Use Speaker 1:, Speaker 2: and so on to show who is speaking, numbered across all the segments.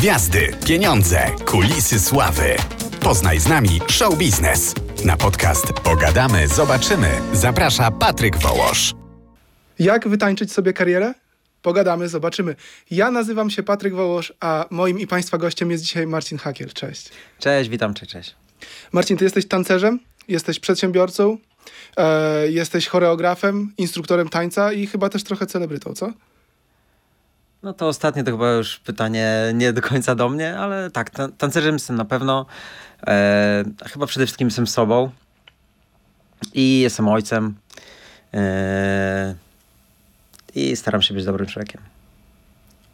Speaker 1: Gwiazdy, pieniądze, kulisy sławy. Poznaj z nami show biznes. Na podcast Pogadamy, zobaczymy. Zaprasza Patryk Wołosz.
Speaker 2: Jak wytańczyć sobie karierę? Pogadamy, zobaczymy. Ja nazywam się Patryk Wołosz, a moim i Państwa gościem jest dzisiaj Marcin Hakiel. Cześć.
Speaker 3: Cześć, witam, cześć, cześć.
Speaker 2: Marcin, ty jesteś tancerzem, jesteś przedsiębiorcą, e, jesteś choreografem, instruktorem tańca i chyba też trochę celebrytą, co?
Speaker 3: No to ostatnie to chyba już pytanie nie do końca do mnie, ale tak, tan- tancerzem jestem na pewno. E, chyba przede wszystkim jestem sobą i jestem ojcem. E, I staram się być dobrym człowiekiem.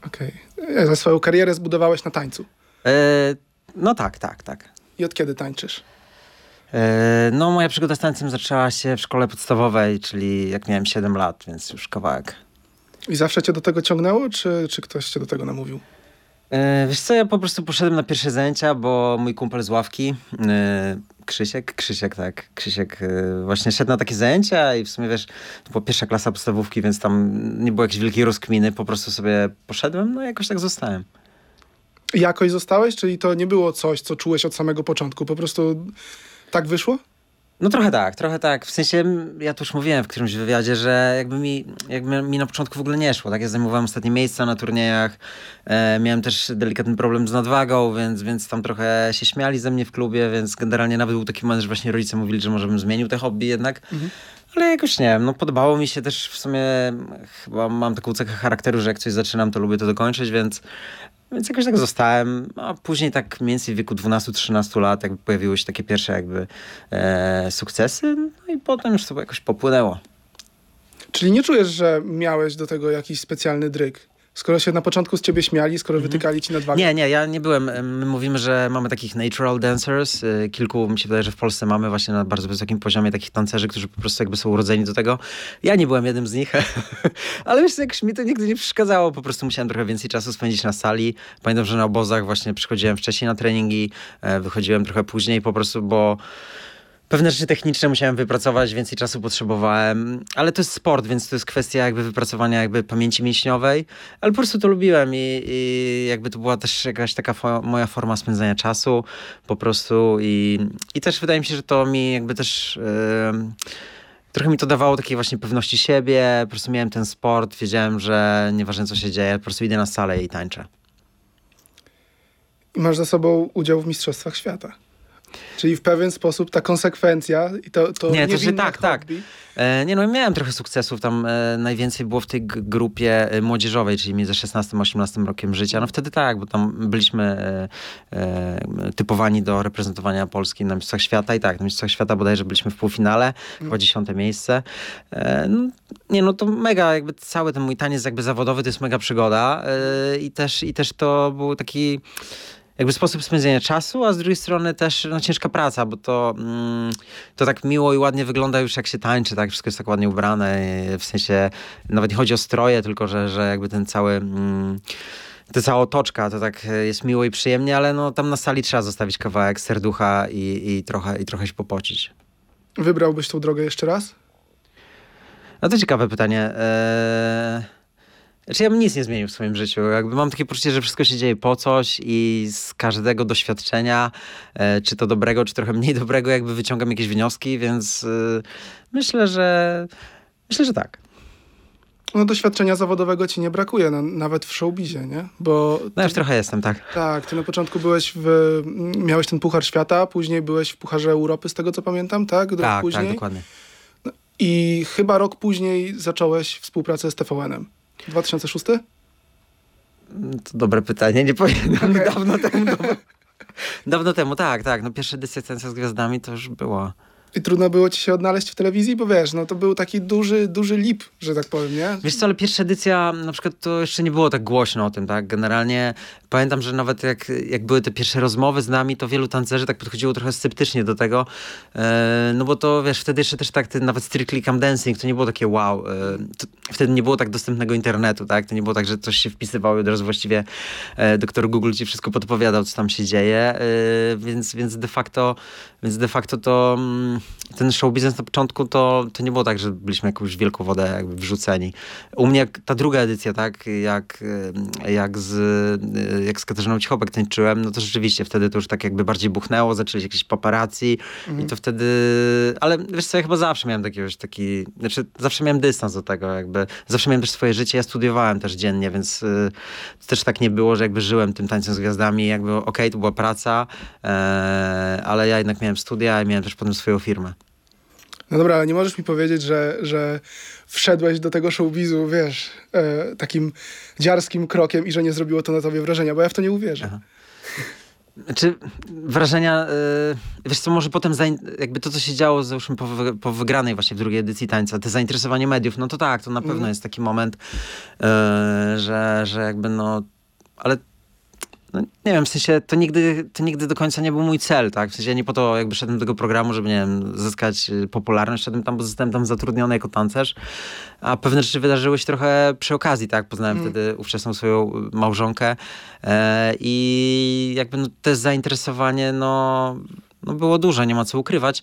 Speaker 2: Okej. Okay. Za swoją karierę zbudowałeś na tańcu.
Speaker 3: E, no tak, tak, tak.
Speaker 2: I od kiedy tańczysz?
Speaker 3: E, no moja przygoda z tańcem zaczęła się w szkole podstawowej, czyli jak miałem 7 lat, więc już kawałek.
Speaker 2: I zawsze cię do tego ciągnęło, czy, czy ktoś cię do tego namówił?
Speaker 3: E, wiesz co, ja po prostu poszedłem na pierwsze zajęcia, bo mój kumpel z ławki, e, Krzysiek, Krzysiek, tak, Krzysiek e, właśnie szedł na takie zajęcia i w sumie wiesz, to była pierwsza klasa podstawówki, więc tam nie było jakiejś wielkiej rozkminy, po prostu sobie poszedłem, no i jakoś tak zostałem.
Speaker 2: Jakoś zostałeś, czyli to nie było coś, co czułeś od samego początku, po prostu tak wyszło?
Speaker 3: No trochę tak, trochę tak. W sensie, ja tu już mówiłem w którymś wywiadzie, że jakby mi, jakby mi na początku w ogóle nie szło. Tak, ja zajmowałem ostatnie miejsca na turniejach, e, miałem też delikatny problem z nadwagą, więc, więc tam trochę się śmiali ze mnie w klubie, więc generalnie nawet był taki moment, że właśnie rodzice mówili, że może bym zmienił te hobby jednak. Mhm. Ale jakoś nie wiem, no podobało mi się też w sumie, chyba mam taką cechę charakteru, że jak coś zaczynam, to lubię to dokończyć, więc, więc jakoś tak zostałem, a później tak mniej więcej w wieku 12-13 lat jakby pojawiły się takie pierwsze jakby e, sukcesy, no i potem już to jakoś popłynęło.
Speaker 2: Czyli nie czujesz, że miałeś do tego jakiś specjalny dryg? Skoro się na początku z ciebie śmiali, skoro mhm. wytykali ci nadwagę?
Speaker 3: Nie, nie, ja nie byłem. My mówimy, że mamy takich natural dancers. Y, kilku, mi się wydaje, że w Polsce mamy właśnie na bardzo wysokim poziomie takich tancerzy, którzy po prostu jakby są urodzeni do tego. Ja nie byłem jednym z nich, ale wiesz, jakoś mi to nigdy nie przeszkadzało. Po prostu musiałem trochę więcej czasu spędzić na sali. Pamiętam, że na obozach właśnie przychodziłem wcześniej na treningi, e, wychodziłem trochę później po prostu, bo Pewne rzeczy techniczne musiałem wypracować, więcej czasu potrzebowałem, ale to jest sport, więc to jest kwestia jakby wypracowania jakby pamięci mięśniowej, ale po prostu to lubiłem i, i jakby to była też jakaś taka fo moja forma spędzania czasu po prostu i, i też wydaje mi się, że to mi jakby też... Yy, trochę mi to dawało takiej właśnie pewności siebie, po prostu miałem ten sport, wiedziałem, że nieważne co się dzieje, po prostu idę na salę i tańczę.
Speaker 2: I masz za sobą udział w Mistrzostwach Świata. Czyli w pewien sposób ta konsekwencja i to, to
Speaker 3: nie, to
Speaker 2: się
Speaker 3: tak, tak. E, nie no, miałem trochę sukcesów, tam e, najwięcej było w tej grupie e, młodzieżowej, czyli między 16 a 18 rokiem życia. No wtedy tak, bo tam byliśmy e, e, typowani do reprezentowania Polski na Mistrzostwach Świata i tak, na Mistrzostwach Świata bodajże byliśmy w półfinale, mm. chyba dziesiąte miejsce. E, no, nie no, to mega, jakby cały ten mój taniec jakby zawodowy to jest mega przygoda i, też, i też to był taki jakby sposób spędzenia czasu, a z drugiej strony też no, ciężka praca, bo to, mm, to tak miło i ładnie wygląda już jak się tańczy, tak? Wszystko jest tak ładnie ubrane, w sensie nawet nie chodzi o stroje, tylko że, że jakby ten cały... Mm, ta cała otoczka, to tak jest miło i przyjemnie, ale no tam na sali trzeba zostawić kawałek serducha i, i, trochę, i trochę się popocić.
Speaker 2: Wybrałbyś tą drogę jeszcze raz?
Speaker 3: No to ciekawe pytanie. Eee... Znaczy ja bym nic nie zmienił w swoim życiu. Jakby mam takie poczucie, że wszystko się dzieje po coś i z każdego doświadczenia, e, czy to dobrego, czy trochę mniej dobrego, jakby wyciągam jakieś wnioski, więc e, myślę, że myślę, że tak.
Speaker 2: No doświadczenia zawodowego ci nie brakuje, nawet w showbizie, nie? Bo
Speaker 3: no już trochę jestem, tak.
Speaker 2: Tak, ty na początku byłeś w, miałeś ten Puchar Świata, później byłeś w Pucharze Europy, z tego co pamiętam, tak?
Speaker 3: Rok tak, później. tak, dokładnie.
Speaker 2: No, I chyba rok później zacząłeś współpracę z TVN-em. 2006?
Speaker 3: To dobre pytanie, nie pamiętam. Okay. Dawno temu. Dawno, dawno temu, tak, tak. No pierwsza edycja Tańca z Gwiazdami to już była.
Speaker 2: I trudno było ci się odnaleźć w telewizji, bo wiesz, no to był taki duży, duży lip, że tak powiem, nie?
Speaker 3: Wiesz co, ale pierwsza edycja, na przykład to jeszcze nie było tak głośno o tym, tak? Generalnie pamiętam, że nawet jak, jak były te pierwsze rozmowy z nami, to wielu tancerzy tak podchodziło trochę sceptycznie do tego, e, no bo to wiesz, wtedy jeszcze też tak, nawet Strictly Come Dancing, to nie było takie wow, e, wtedy nie było tak dostępnego internetu, tak? To nie było tak, że coś się wpisywało i od razu właściwie e, doktor Google ci wszystko podpowiadał, co tam się dzieje, więc, więc de facto, więc de facto to... Ten show biznes na początku to, to nie było tak, że byliśmy jakąś wielką wodę jakby wrzuceni. U mnie ta druga edycja, tak, jak, jak, z, e, jak z Katarzyną Cichopek tańczyłem, no to rzeczywiście wtedy to już tak jakby bardziej buchnęło, zaczęli jakieś paparazzi i to wtedy, ale wiesz co, ja chyba zawsze miałem takiego, taki, znaczy zawsze miałem dystans do tego jakby, zawsze miałem też swoje życie, ja studiowałem też dziennie, więc y, to też tak nie było, że jakby żyłem tym tańcem z gwiazdami, jakby okej, okay, to była praca, e, ale ja jednak miałem studia i miałem też potem swoją firmę.
Speaker 2: No dobra, ale nie możesz mi powiedzieć, że, że wszedłeś do tego showbizu, wiesz, e, takim dziarskim krokiem i że nie zrobiło to na tobie wrażenia, bo ja w to nie uwierzę. Aha.
Speaker 3: Czy wrażenia, yy, wiesz co, może potem jakby to, co się działo załóżmy po, po wygranej właśnie w drugiej edycji tańca, te zainteresowanie mediów, no to tak, to na pewno mm. jest taki moment, yy, że, że jakby no, ale no, nie wiem, w sensie to nigdy, to nigdy do końca nie był mój cel, tak? W sensie nie po to jakby szedłem do tego programu, żeby, nie wiem, zyskać y, popularność, szedłem tam, bo zostałem tam zatrudniony jako tancerz, a pewne rzeczy wydarzyły się trochę przy okazji, tak? Poznałem mm. wtedy ówczesną swoją małżonkę e, i jakby no, to zainteresowanie, no, no było duże, nie ma co ukrywać,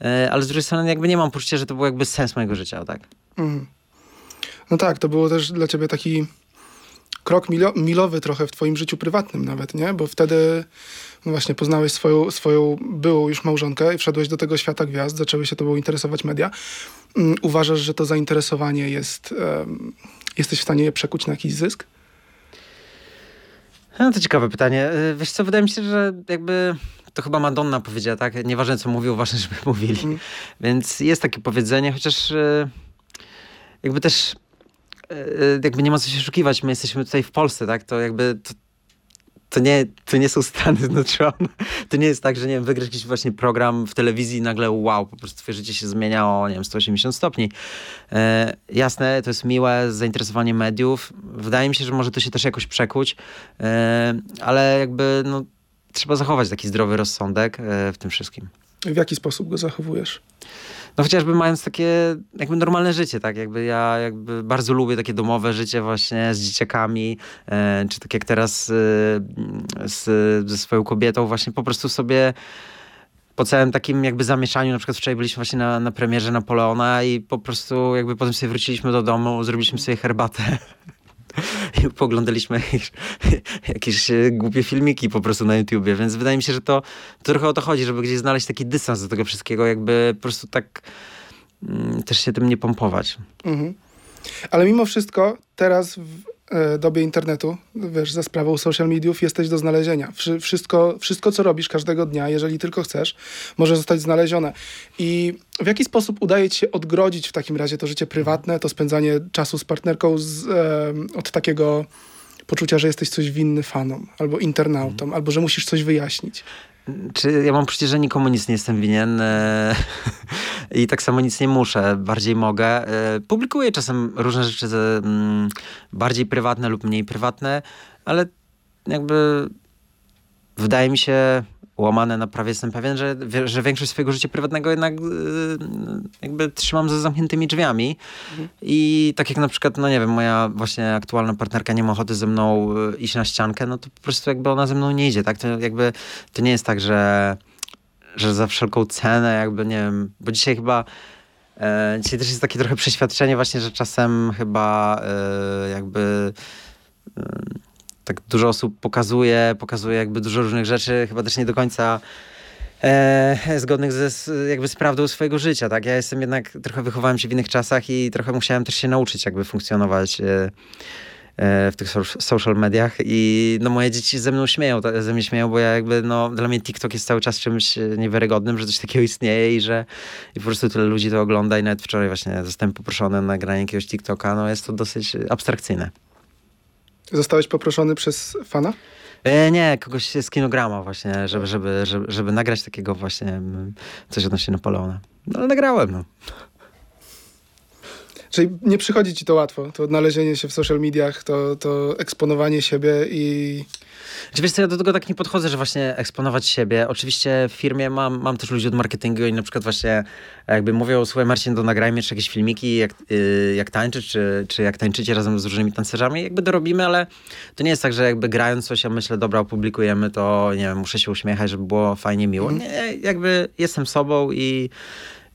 Speaker 3: e, ale z drugiej strony jakby nie mam poczucia, że to był jakby sens mojego życia, tak? Mm.
Speaker 2: No tak, to było też dla ciebie taki krok milo, milowy trochę w twoim życiu prywatnym nawet, nie? Bo wtedy no właśnie poznałeś swoją, swoją byłą już małżonkę i wszedłeś do tego świata gwiazd, zaczęły się tobą interesować media. Um, uważasz, że to zainteresowanie jest, um, jesteś w stanie je przekuć na jakiś zysk?
Speaker 3: No to ciekawe pytanie. Y, wiesz co, wydaje mi się, że jakby to chyba Madonna powiedziała, tak? Nieważne co mówił, ważne, żeby mówili. Mm. Więc jest takie powiedzenie, chociaż y, jakby też E, jakby nie ma co się oszukiwać, my jesteśmy tutaj w Polsce, tak? To jakby to, to nie, to nie są Stany Zjednoczone. To nie jest tak, że nie wiem, wygrasz jakiś właśnie program w telewizji i nagle wow, po prostu twoje życie się zmienia o, nie wiem, 180 stopni. E, jasne, to jest miłe, zainteresowanie mediów. Wydaje mi się, że może to się też jakoś przekuć, e, ale jakby no, trzeba zachować taki zdrowy rozsądek e, w tym wszystkim.
Speaker 2: W jaki sposób go zachowujesz?
Speaker 3: No chociażby mając takie jakby normalne życie, tak, jakby ja jakby bardzo lubię takie domowe życie właśnie z dzieciakami, e, czy tak jak teraz e, z, ze swoją kobietą właśnie po prostu sobie po całym takim jakby zamieszaniu, na przykład wczoraj byliśmy właśnie na, na premierze Napoleona i po prostu jakby potem sobie wróciliśmy do domu, zrobiliśmy sobie herbatę i poglądaliśmy jakieś głupie filmiki po prostu na YouTubie, więc wydaje mi się, że to, to trochę o to chodzi, żeby gdzieś znaleźć taki dystans do tego wszystkiego, jakby po prostu tak mm, też się tym nie pompować. Mhm.
Speaker 2: Ale mimo wszystko teraz w E, dobie internetu, wiesz, za sprawą social mediów jesteś do znalezienia. Wszystko, wszystko, co robisz każdego dnia, jeżeli tylko chcesz, może zostać znalezione. I w jaki sposób udaje ci się odgrodzić w takim razie to życie prywatne, to spędzanie czasu z partnerką z, e, od takiego poczucia, że jesteś coś winny fanom, albo internautom, albo że musisz coś wyjaśnić?
Speaker 3: Czy ja mam poczucie, że nikomu nic nie jestem winien e, i tak samo nic nie muszę, bardziej mogę. E, publikuję czasem różne rzeczy mm, bardziej prywatne lub mniej prywatne, ale jakby wydaje mi się, łamane na prawie jestem pewien, że, że większość swojego życia prywatnego jednak y, jakby trzymam za zamkniętymi drzwiami. Mhm. I tak jak na przykład, no nie wiem, moja właśnie aktualna partnerka nie ma ochoty ze mną y, iść na ściankę, no to po prostu jakby ona ze mną nie idzie, tak? To jakby to nie jest tak, że, że za wszelką cenę jakby, nie wiem, bo dzisiaj chyba e, dzisiaj też jest takie trochę przeświadczenie właśnie, że czasem chyba e, jakby e, tak dużo osób pokazuje, pokazuje jakby dużo różnych rzeczy, chyba też nie do końca e, zgodnych ze jakby z prawdą swojego życia, tak? Ja jestem jednak, trochę wychowałem się w innych czasach i trochę musiałem też się nauczyć jakby funkcjonować e, e, w tych social mediach i no moje dzieci ze mną śmieją, ze mnie śmieją, bo ja jakby, no dla mnie TikTok jest cały czas czymś niewiarygodnym, że coś takiego istnieje i że i po prostu tyle ludzi to ogląda i nawet wczoraj właśnie zostałem poproszony na nagranie jakiegoś TikToka, no jest to dosyć abstrakcyjne.
Speaker 2: Zostałeś poproszony przez fana?
Speaker 3: E, nie, kogoś z kinograma właśnie, żeby, żeby, żeby, żeby nagrać takiego właśnie mm, coś odnośnie Napoleona. No ale nagrałem, no.
Speaker 2: Czyli nie przychodzi ci to łatwo, to odnalezienie się w social mediach, to, to eksponowanie siebie i...
Speaker 3: Czy wiesz co, ja do tego tak nie podchodzę, że właśnie eksponować siebie. Oczywiście w firmie mam, mam też ludzi od marketingu i na przykład właśnie jakby mówią, słuchaj Marcin, to nagrajmy jeszcze jakieś filmiki, jak, yy, jak tańczysz, czy, czy jak tańczycie razem z różnymi tancerzami. Jakby dorobimy, ale to nie jest tak, że jakby grając coś, ja myślę, dobra, opublikujemy to, nie wiem, muszę się uśmiechać, żeby było fajnie, miło.
Speaker 2: Mhm.
Speaker 3: Nie, jakby jestem sobą i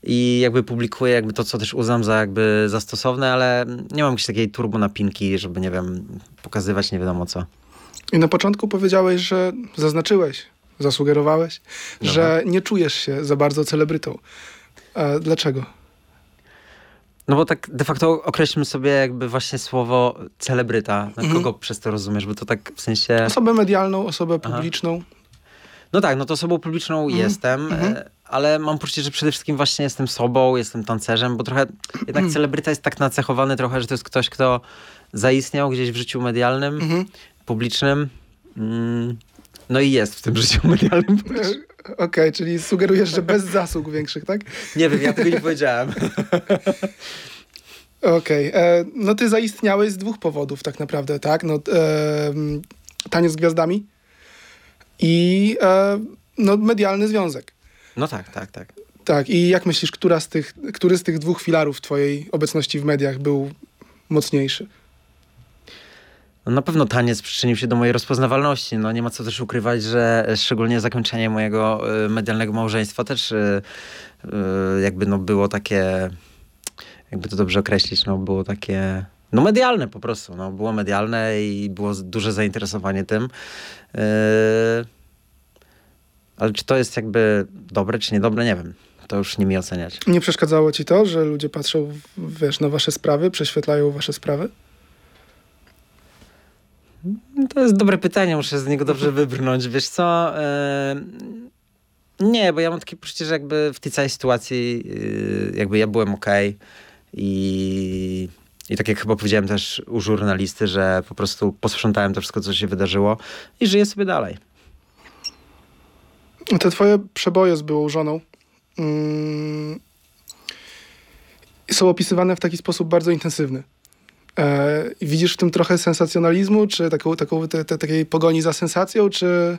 Speaker 3: i jakby publikuję jakby to, co też uznam za jakby za stosowne, ale nie mam jakiejś takiej turbo napinki, żeby, nie wiem, pokazywać nie wiadomo co.
Speaker 2: I na początku powiedziałeś, że zaznaczyłeś, zasugerowałeś,
Speaker 3: Dobra.
Speaker 2: że nie czujesz się za bardzo celebrytą. A dlaczego?
Speaker 3: No bo tak de facto określmy sobie jakby właśnie słowo celebryta. No,
Speaker 2: Mhm.
Speaker 3: Kogo przez to rozumiesz? Bo to tak w sensie...
Speaker 2: Osobę medialną, osobę
Speaker 3: Aha.
Speaker 2: publiczną.
Speaker 3: No tak, no to osobą publiczną
Speaker 2: Mhm.
Speaker 3: jestem,
Speaker 2: Mhm.
Speaker 3: Ale mam poczucie, że przede wszystkim właśnie jestem sobą, jestem tancerzem, bo trochę jednak
Speaker 2: Mhm.
Speaker 3: celebryta jest tak nacechowany trochę, że to jest ktoś, kto zaistniał gdzieś w życiu medialnym,
Speaker 2: Mhm.
Speaker 3: publicznym. Mm, no i jest w tym życiu medialnym.
Speaker 2: Okej, czyli sugerujesz, że bez zasług większych, tak?
Speaker 3: Nie wiem, ja tego nie powiedziałem.
Speaker 2: Okej, e, no ty zaistniałeś z dwóch powodów tak naprawdę, tak? No, e, taniec z gwiazdami i e, no, medialny związek.
Speaker 3: No tak, tak, tak.
Speaker 2: Tak, i jak myślisz, która z tych, który z tych dwóch filarów twojej obecności w mediach był mocniejszy?
Speaker 3: No na pewno taniec przyczynił się do mojej rozpoznawalności. No nie ma co też ukrywać, że szczególnie zakończenie mojego y, medialnego małżeństwa też y, y, jakby no było takie, jakby to dobrze określić, no było takie, no medialne po prostu. No było medialne i było duże zainteresowanie tym. Y, ale czy to jest jakby dobre, czy niedobre, nie wiem. To już nie mi oceniać.
Speaker 2: Nie przeszkadzało ci to, że ludzie patrzą, wiesz, na wasze sprawy, prześwietlają wasze sprawy?
Speaker 3: To jest dobre pytanie, muszę z niego dobrze wybrnąć. Wiesz co? nie, bo ja mam takie poczucie, że jakby w tej całej sytuacji yy, jakby ja byłem okej i, i tak jak chyba powiedziałem też u żurnalisty, że po prostu posprzątałem to wszystko, co się wydarzyło i żyję sobie dalej.
Speaker 2: Te twoje przeboje z byłą żoną mm, są opisywane w taki sposób bardzo intensywny. E, widzisz w tym trochę sensacjonalizmu, czy taką, taką te, te, takiej pogoni za sensacją, czy...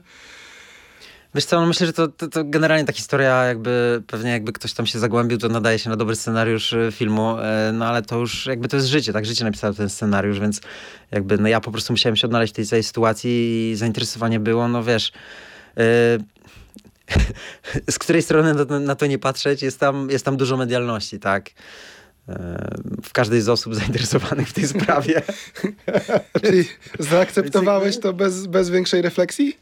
Speaker 3: Wiesz co, no myślę, że to, to, to generalnie ta historia jakby, pewnie jakby ktoś tam się zagłębił, to nadaje się na dobry scenariusz y, filmu, e, no ale to już jakby to jest życie, tak? Życie napisało ten scenariusz, więc jakby no ja po prostu musiałem się odnaleźć w tej całej sytuacji i zainteresowanie było, no wiesz... z której strony na to, na to nie patrzeć, jest tam, jest tam dużo medialności, tak? E, W każdej z osób zainteresowanych w tej sprawie.
Speaker 2: Czyli zaakceptowałeś to bez, bez większej refleksji?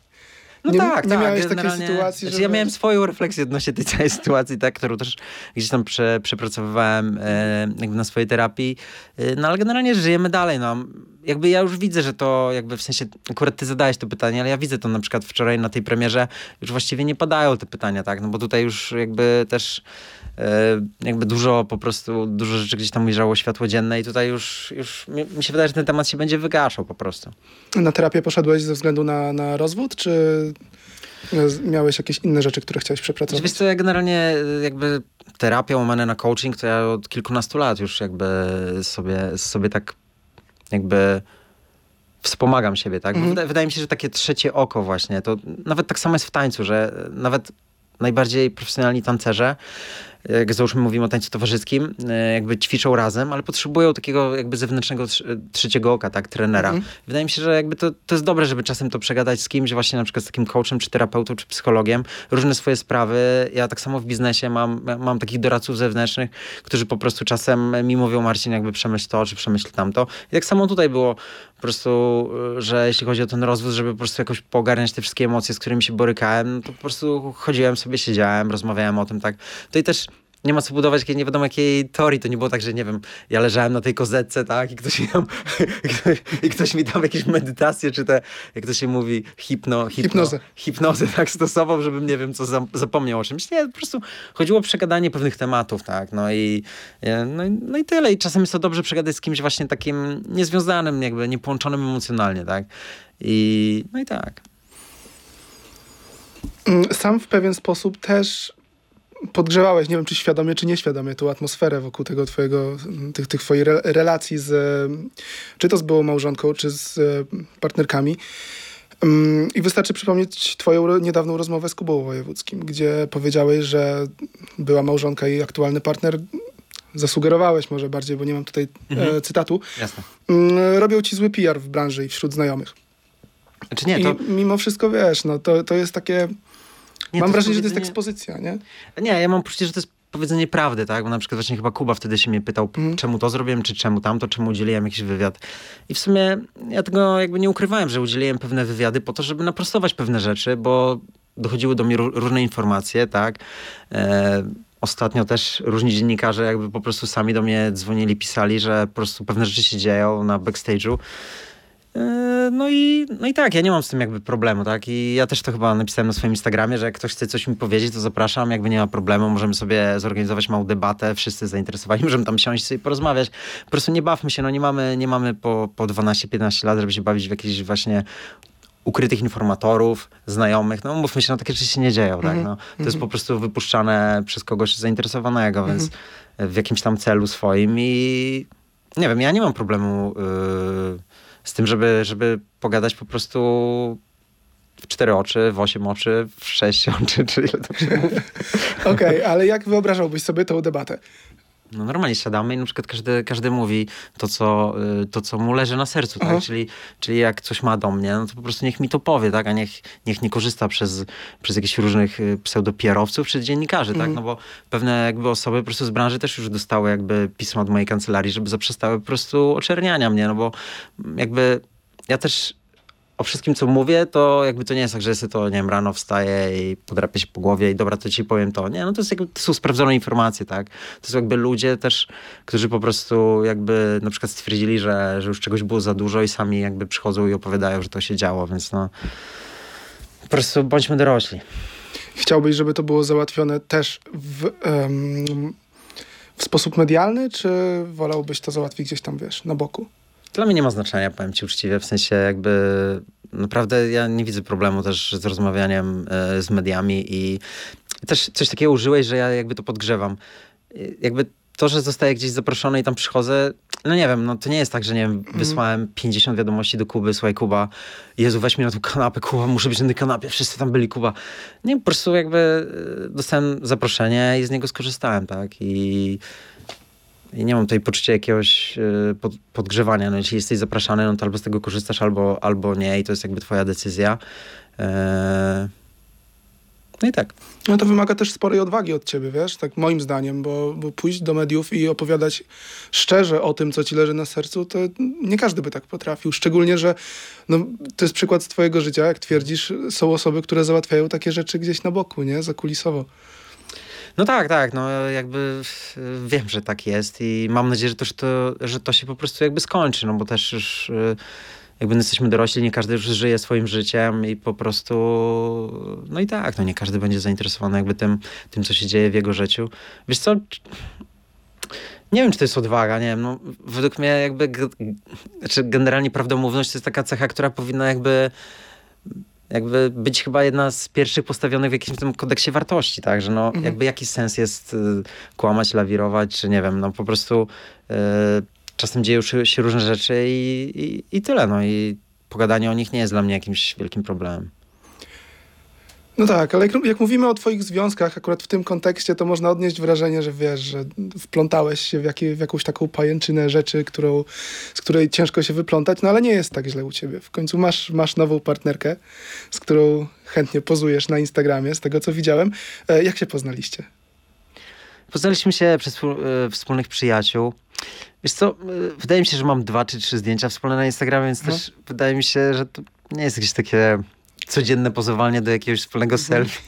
Speaker 3: No
Speaker 2: Nie-
Speaker 3: tak,
Speaker 2: nie
Speaker 3: tak.
Speaker 2: miałeś takiej sytuacji,
Speaker 3: znaczy,
Speaker 2: że-
Speaker 3: Ja miałem swoją refleksję odnośnie tej całej sytuacji, tak, którą też gdzieś tam prze, przepracowywałem e, na swojej terapii. E, no ale generalnie żyjemy dalej, no. Jakby ja już widzę, że to jakby w sensie, akurat ty zadałeś to pytanie, ale ja widzę to na przykład wczoraj na tej premierze, już właściwie nie padają te pytania, tak, no bo tutaj już jakby też e, jakby dużo po prostu, dużo rzeczy gdzieś tam ujrzało światło dzienne i tutaj już, już mi, mi się wydaje, że ten temat się będzie wygaszał po prostu.
Speaker 2: Na terapię poszedłeś ze względu na, na rozwód, czy e, miałeś jakieś inne rzeczy, które chciałeś przepracować?
Speaker 3: wiesz co, ja generalnie y, jakby terapia łamane na coaching, to ja od kilkunastu lat już jakby sobie, sobie tak jakby wspomagam siebie, tak?
Speaker 2: Mhm.
Speaker 3: wydaje, wydaje mi się, że takie trzecie oko właśnie, to nawet tak samo jest w tańcu, że nawet najbardziej profesjonalni tancerze, jak załóżmy mówimy o tańcu towarzyskim, y, jakby ćwiczą razem, ale potrzebują takiego jakby zewnętrznego trz- trzeciego oka, tak, trenera.
Speaker 2: Mhm.
Speaker 3: Wydaje mi się, że jakby to, to jest dobre, żeby czasem to przegadać z kimś, właśnie na przykład z takim coachem, czy terapeutą, czy psychologiem, różne swoje sprawy. Ja tak samo w biznesie mam, mam takich doradców zewnętrznych, którzy po prostu czasem mi mówią, Marcin, jakby przemyśl to, czy przemyśl tamto. I tak samo tutaj było po prostu, y, że jeśli chodzi o ten rozwód, żeby po prostu jakoś poogarniać te wszystkie emocje, z którymi się borykałem, to po prostu chodziłem sobie, siedziałem, rozmawiałem o tym, tak. To i też nie ma co budować jakiej nie wiadomo jakiej teorii. To nie było tak, że nie wiem, ja leżałem na tej kozetce, tak, i ktoś mi tam, i ktoś, mi tam jakieś medytacje, czy te, jak to się mówi, hipno, hipno
Speaker 2: Hipnozę.
Speaker 3: hipnozę tak stosował, żebym nie wiem, co zapomniał o czymś. Nie, po prostu chodziło o przegadanie pewnych tematów, tak, no i, e, no, no i tyle. I czasem jest to dobrze przegadać z kimś właśnie takim niezwiązanym, jakby niepołączonym emocjonalnie, tak. I, no i tak.
Speaker 2: Mm, Sam w pewien sposób też podgrzewałeś, nie wiem czy świadomie, czy nieświadomie, tą atmosferę wokół tego twojego, tych, tych re relacji z, czy to z byłą małżonką, czy z e, partnerkami. Mm, I wystarczy przypomnieć twoją niedawną rozmowę z Kubą Wojewódzkim, gdzie powiedziałeś, że była małżonka i aktualny partner zasugerowałeś może bardziej, bo nie mam tutaj e, mhm. cytatu,
Speaker 3: Jasne.
Speaker 2: Mm, robią ci zły PR w branży i wśród znajomych.
Speaker 3: Znaczy nie, to...
Speaker 2: I mimo wszystko, wiesz, no to, to jest takie... Nie, mam wrażenie, że to jest ekspozycja, nie?
Speaker 3: Nie, ja mam poczucie, że to jest powiedzenie prawdy, tak? Bo na przykład właśnie chyba Kuba wtedy się mnie pytał, mm. czemu to zrobiłem, czy czemu tamto, czemu udzieliłem jakiś wywiad. I w sumie ja tego jakby nie ukrywałem, że udzieliłem pewne wywiady po to, żeby naprostować pewne rzeczy, bo dochodziły do mnie różne informacje, tak? E, ostatnio też różni dziennikarze jakby po prostu sami do mnie dzwonili, pisali, że po prostu pewne rzeczy się dzieją na backstage'u. No i, no i tak, ja nie mam z tym jakby problemu, tak? I ja też to chyba napisałem na swoim Instagramie, że jak ktoś chce coś mi powiedzieć, to zapraszam, jakby nie ma problemu, możemy sobie zorganizować małą debatę, wszyscy zainteresowani, możemy tam siąść i porozmawiać. Po prostu nie bawmy się, no nie mamy, nie mamy po, po 12-15 lat, żeby się bawić w jakieś właśnie ukrytych informatorów, znajomych, no mówmy się, no takie rzeczy się nie dzieją, tak? Mhm. No, to jest mhm. po prostu wypuszczane przez kogoś zainteresowanego, więc mhm. w jakimś tam celu swoim i nie wiem, ja nie mam problemu yy, z tym, żeby, żeby pogadać po prostu w cztery oczy, w osiem oczy, w sześć oczy, czy ile to się mówi.
Speaker 2: Okej, okay, ale jak wyobrażałbyś sobie tę debatę?
Speaker 3: No normalnie siadamy i na przykład każdy, każdy mówi to co, y, to, co mu leży na sercu, tak? Czyli, czyli jak coś ma do mnie, no to po prostu niech mi to powie, tak? A niech, niech nie korzysta przez, przez jakichś różnych y, pseudopierowców czy dziennikarzy, tak? Mhm. No bo pewne jakby osoby po prostu z branży też już dostały jakby pismo od mojej kancelarii, żeby zaprzestały po prostu oczerniania mnie, no bo jakby ja też o wszystkim, co mówię, to jakby to nie jest tak, że sobie to, nie wiem, rano wstaję i podrapię się po głowie i dobra, to ci powiem to. Nie, no to, jest jakby, to są sprawdzone informacje, tak? To są jakby ludzie też, którzy po prostu jakby na przykład stwierdzili, że, że już czegoś było za dużo i sami jakby przychodzą i opowiadają, że to się działo, więc no po prostu bądźmy dorośli.
Speaker 2: Chciałbyś, żeby to było załatwione też w, um, w sposób medialny, czy wolałbyś to załatwić gdzieś tam, wiesz, na boku?
Speaker 3: Dla mnie nie ma znaczenia, powiem ci uczciwie, w sensie jakby naprawdę ja nie widzę problemu też z rozmawianiem e, z mediami i też coś takiego użyłeś, że ja jakby to podgrzewam. Jakby to, że zostaję gdzieś zaproszony i tam przychodzę, no nie wiem, no to nie jest tak, że nie wiem, mhm. wysłałem 50 wiadomości do Kuby, słuchaj Kuba, Jezu, weź mi na tą kanapę, Kuba, muszę być na tej kanapie, wszyscy tam byli, Kuba. Nie, po prostu jakby e, dostałem zaproszenie i z niego skorzystałem, tak, i i nie mam tutaj poczucia jakiegoś pod, podgrzewania. No, jeśli jesteś zapraszany, no to albo z tego korzystasz, albo, albo nie i to jest jakby twoja decyzja. E, no i tak.
Speaker 2: No to wymaga też sporej odwagi od ciebie, wiesz, tak moim zdaniem, bo, bo pójść do mediów i opowiadać szczerze o tym, co ci leży na sercu, to nie każdy by tak potrafił. Szczególnie, że no, to jest przykład z twojego życia, jak twierdzisz, są osoby, które załatwiają takie rzeczy gdzieś na boku, nie, zakulisowo.
Speaker 3: No tak, tak, no jakby wiem, że tak jest i mam nadzieję, że to, że to, że to się po prostu jakby skończy, no bo też już y, jakby jesteśmy dorośli, nie każdy już żyje swoim życiem i po prostu, no i tak, no nie każdy będzie zainteresowany jakby tym, tym co się dzieje w jego życiu. Wiesz co, nie wiem, czy to jest odwaga, nie wiem, no według mnie jakby, znaczy generalnie prawdomówność to jest taka cecha, która powinna jakby jakby być chyba jedna z pierwszych postawionych w jakimś tym kodeksie wartości, tak, że no mhm. jakby jaki sens jest y, kłamać, lawirować, czy nie wiem, no po prostu y, czasem dzieją się różne rzeczy i, i, i tyle, no i pogadanie o nich nie jest dla mnie jakimś wielkim problemem.
Speaker 2: No tak, ale jak, jak, mówimy o twoich związkach, akurat w tym kontekście, to można odnieść wrażenie, że wiesz, że wplątałeś się w, jakie, w jakąś taką pajęczynę rzeczy, którą, z której ciężko się wyplątać, no ale nie jest tak źle u ciebie. W końcu masz, masz nową partnerkę, z którą chętnie pozujesz na Instagramie, z tego co widziałem. E, jak się poznaliście?
Speaker 3: Poznaliśmy się przez e, wspólnych przyjaciół. Wiesz co, e, wydaje mi się, że mam dwa czy trzy zdjęcia wspólne na Instagramie, więc no. też wydaje mi się, że to nie jest jakieś takie codzienne pozowanie do jakiegoś wspólnego mhm. selfie.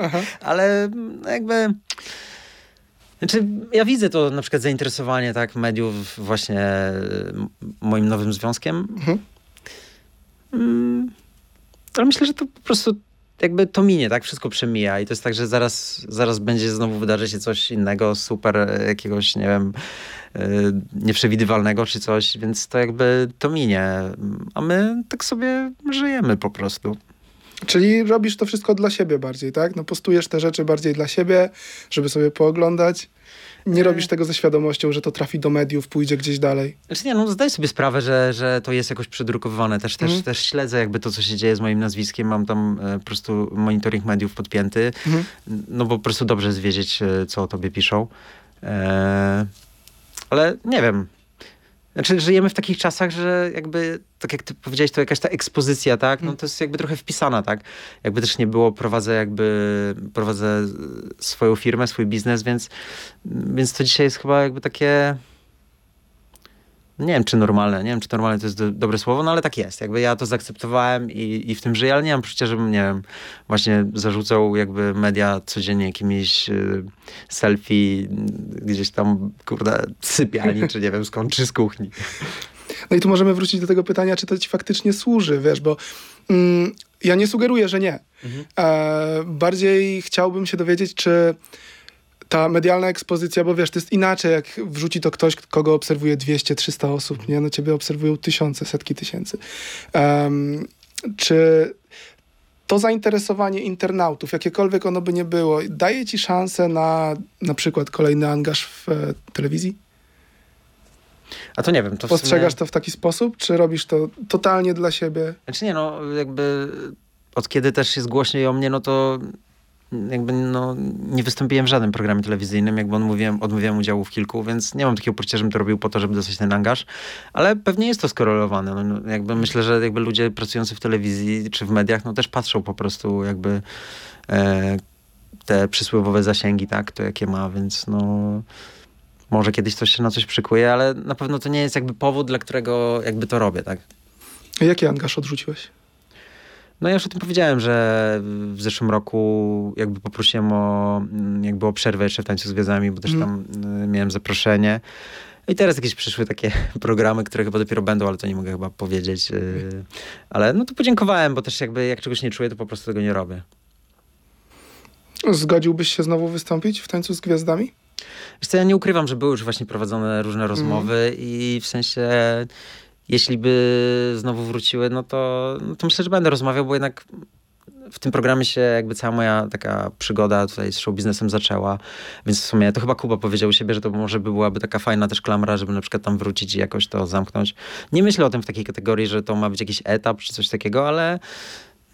Speaker 3: Ale jakby... Znaczy, ja widzę to na przykład zainteresowanie tak mediów właśnie moim nowym związkiem. Mhm. Mm, ale myślę, że to po prostu jakby to minie, tak? Wszystko przemija i to jest tak, że zaraz, zaraz będzie znowu wydarzy się coś innego, super jakiegoś, nie wiem, yy, nieprzewidywalnego czy coś, więc to jakby to minie. A my tak sobie żyjemy po prostu.
Speaker 2: Czyli robisz to wszystko dla siebie bardziej, tak? No postujesz te rzeczy bardziej dla siebie, żeby sobie pooglądać. Nie
Speaker 3: E.
Speaker 2: robisz tego ze świadomością, że to trafi do mediów, pójdzie gdzieś dalej.
Speaker 3: Znaczy nie, no zdaję sobie sprawę, że, że to jest jakoś przedrukowane. Też, też,
Speaker 2: Mhm.
Speaker 3: też śledzę jakby to, co się dzieje z moim nazwiskiem. Mam tam e, po prostu monitoring mediów podpięty.
Speaker 2: Mhm.
Speaker 3: No bo po prostu dobrze jest wiedzieć, e, co o tobie piszą. E, ale nie wiem. Znaczy, żyjemy w takich czasach, że jakby, tak jak ty powiedziałeś, to jakaś ta ekspozycja, tak? No to jest jakby trochę wpisana, tak? Jakby też nie było, prowadzę jakby, prowadzę swoją firmę, swój biznes, więc, więc to dzisiaj jest chyba jakby takie, nie wiem, czy normalne, nie wiem, czy normalne to jest do, dobre słowo, no ale tak jest. Jakby ja to zaakceptowałem i, i w tym żyję, ale nie mam poczucia, żebym, nie wiem, właśnie zarzucał jakby media codziennie jakimiś y, selfie y, gdzieś tam, kurde, sypialni, czy nie wiem, skąd, czy z kuchni.
Speaker 2: No i tu możemy wrócić do tego pytania, czy to ci faktycznie służy, wiesz, bo mm, ja nie sugeruję, że nie. E, bardziej chciałbym się dowiedzieć, czy ta medialna ekspozycja, bo wiesz, to jest inaczej, jak wrzuci to ktoś, kogo obserwuje 200-300 osób, nie? No ciebie obserwują tysiące, setki tysięcy. Em, czy to zainteresowanie internautów, jakiekolwiek ono by nie było, daje ci szansę na na przykład kolejny angaż w e, telewizji?
Speaker 3: A to nie wiem, to
Speaker 2: Postrzegasz
Speaker 3: sumie...
Speaker 2: to w taki sposób, czy robisz to totalnie dla siebie?
Speaker 3: Znaczy nie, no jakby od kiedy też jest głośniej o mnie, no to jakby no, nie wystąpiłem w żadnym programie telewizyjnym, jakby odmówiłem, odmówiłem udziału w kilku, więc nie mam takiego poczucia, żebym to robił po to, żeby dostać ten angaż, ale pewnie jest to skorelowane. No, no, jakby myślę, że jakby ludzie pracujący w telewizji czy w mediach, no też patrzą po prostu jakby e, te przysłowiowe zasięgi, tak, to jakie ma, więc no może kiedyś coś się na coś przykuje, ale na pewno to nie jest jakby powód, dla którego jakby to robię, tak.
Speaker 2: A Jaki angaż odrzuciłeś?
Speaker 3: No ja już o tym powiedziałem, że w zeszłym roku jakby poprosiłem o, mm, jakby o przerwę jeszcze w tańcu z gwiazdami, bo też tam y, miałem zaproszenie. I teraz jakieś przyszły takie programy, które chyba dopiero będą, ale to nie mogę chyba powiedzieć. y, Ale no to podziękowałem, bo też jakby jak czegoś nie czuję, to po prostu tego nie robię.
Speaker 2: Zgodziłbyś się znowu wystąpić w Tańcu z Gwiazdami?
Speaker 3: Wiesz co, ja nie ukrywam, że były już właśnie prowadzone różne rozmowy i w sensie jeśli by znowu wróciły, no to, no to myślę, że będę rozmawiał, bo jednak w tym programie się jakby cała moja taka przygoda tutaj z show biznesem zaczęła, więc w sumie to chyba Kuba powiedział u siebie, że to może by byłaby taka fajna też klamra, żeby na przykład tam wrócić i jakoś to zamknąć. Nie myślę o tym w takiej kategorii, że to ma być jakiś etap czy coś takiego, ale,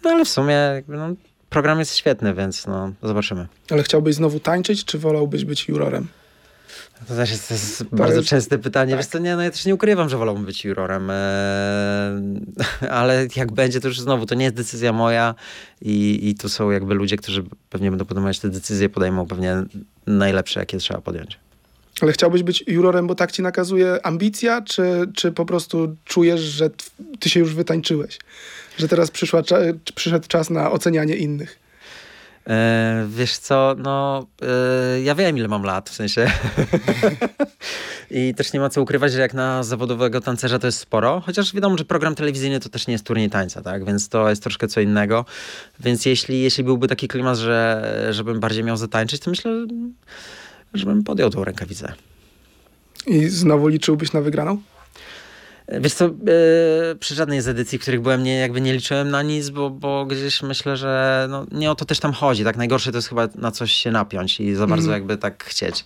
Speaker 3: no ale w sumie jakby, no, program jest świetny, więc no, zobaczymy.
Speaker 2: Ale chciałbyś znowu tańczyć, czy wolałbyś być jurorem?
Speaker 3: To też jest, to jest bardzo
Speaker 2: jest-
Speaker 3: częste pytanie.
Speaker 2: tak.
Speaker 3: Wiesz co, nie, no ja też nie ukrywam, że wolałbym być jurorem, eee, ale jak będzie, to już znowu, to nie jest decyzja moja i, i tu są jakby ludzie, którzy pewnie będą podejmować te decyzje, podejmą pewnie najlepsze, jakie trzeba podjąć.
Speaker 2: Ale chciałbyś być jurorem, bo tak ci nakazuje ambicja, czy, czy po prostu czujesz, że ty się już wytańczyłeś? Że teraz przyszła, przyszedł czas na ocenianie innych?
Speaker 3: E, wiesz co, no e, ja wiem ile mam lat, w sensie. I też nie ma co ukrywać, że jak na zawodowego tancerza to jest sporo, chociaż wiadomo, że program telewizyjny to też nie jest turniej tańca, tak? Więc to jest troszkę co innego. Więc jeśli, jeśli byłby taki klimat, że żebym bardziej miał zatańczyć, to myślę, żebym podjął tą rękawicę.
Speaker 2: I znowu liczyłbyś na wygraną?
Speaker 3: Wiesz co, e, przy żadnej z edycji, których byłem, nie, jakby nie liczyłem na nic, bo, bo gdzieś myślę, że no, nie o to też tam chodzi. Tak najgorsze to jest chyba na coś się napiąć i za bardzo
Speaker 2: Mhm.
Speaker 3: jakby tak chcieć.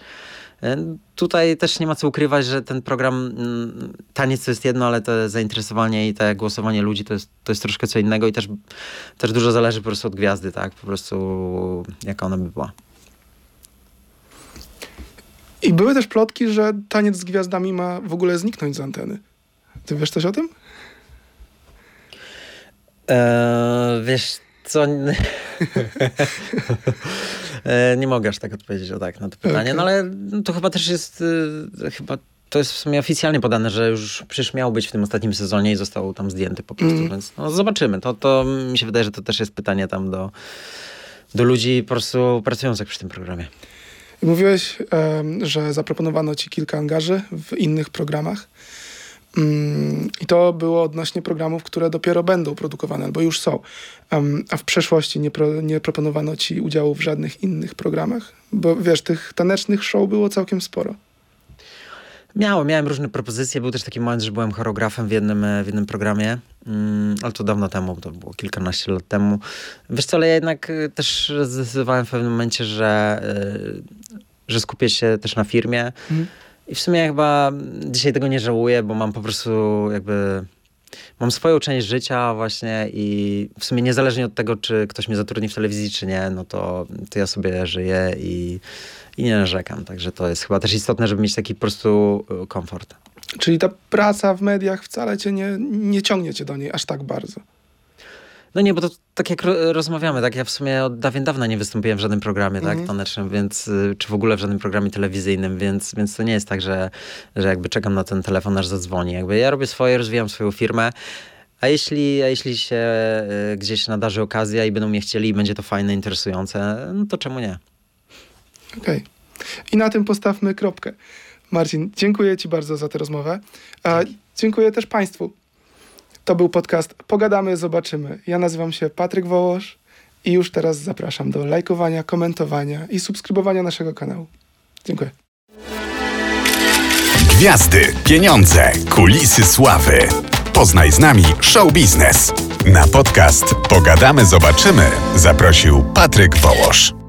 Speaker 3: E, Tutaj też nie ma co ukrywać, że ten program, mm, taniec to jest jedno, ale to zainteresowanie i te głosowanie ludzi to jest, to jest troszkę co innego i też, też dużo zależy po prostu od gwiazdy, tak? Po prostu jaka ona by była.
Speaker 2: I były też plotki, że taniec z gwiazdami ma w ogóle zniknąć z anteny. Ty wiesz coś o tym?
Speaker 3: Eee, wiesz co? Eee, nie mogę aż tak odpowiedzieć o tak na to pytanie,
Speaker 2: Okej.
Speaker 3: no ale to chyba też jest y, chyba to jest w sumie oficjalnie podane, że już przecież miał być w tym ostatnim sezonie i został tam zdjęty po prostu,
Speaker 2: Mm.
Speaker 3: więc no, zobaczymy. To, to mi się wydaje, że to też jest pytanie tam do, do ludzi po prostu pracujących przy tym programie.
Speaker 2: Mówiłeś, że zaproponowano ci kilka angaży w innych programach. Mm, I to było odnośnie programów, które dopiero będą produkowane albo już są. A w przeszłości nie, pro, nie proponowano ci udziału w żadnych innych programach? Bo wiesz, tych tanecznych show było całkiem sporo.
Speaker 3: Miałem, miałem różne propozycje. Był też taki moment, że byłem choreografem w jednym, e, w jednym programie, mm, ale to dawno temu, to było kilkanaście lat temu. Wiesz co, ale ja jednak e, też zdecydowałem w pewnym momencie, że, e, że skupię się też na firmie.
Speaker 2: Mhm.
Speaker 3: I w sumie chyba dzisiaj tego nie żałuję, bo mam po prostu jakby mam swoją część życia właśnie i w sumie niezależnie od tego, czy ktoś mnie zatrudni w telewizji, czy nie, no to, to ja sobie żyję i, i nie narzekam. Także to jest chyba też istotne, żeby mieć taki po prostu y, komfort.
Speaker 2: Czyli ta praca w mediach wcale cię nie, nie ciągnie cię do niej aż tak bardzo.
Speaker 3: No nie, bo to tak jak ro- rozmawiamy, tak ja w sumie od dawien dawna nie wystąpiłem w żadnym programie,
Speaker 2: Mhm.
Speaker 3: tak, tanecznym, więc, y, czy w ogóle w żadnym programie telewizyjnym, więc, więc to nie jest tak, że, że jakby czekam na ten telefon, aż zadzwoni. Jakby ja robię swoje, rozwijam swoją firmę, a jeśli, a jeśli się y, gdzieś nadarzy okazja i będą mnie chcieli i będzie to fajne, interesujące, no to czemu nie?
Speaker 2: Okej. I na tym postawmy kropkę. Marcin, dziękuję Ci bardzo za tę rozmowę. A dziękuję też Państwu. To był podcast Pogadamy, zobaczymy. Ja nazywam się Patryk Wołosz i już teraz zapraszam do lajkowania, komentowania i subskrybowania naszego kanału. Dziękuję.
Speaker 1: Gwiazdy, pieniądze, kulisy sławy. Poznaj z nami show biznes. Na podcast Pogadamy, zobaczymy zaprosił Patryk Wołosz.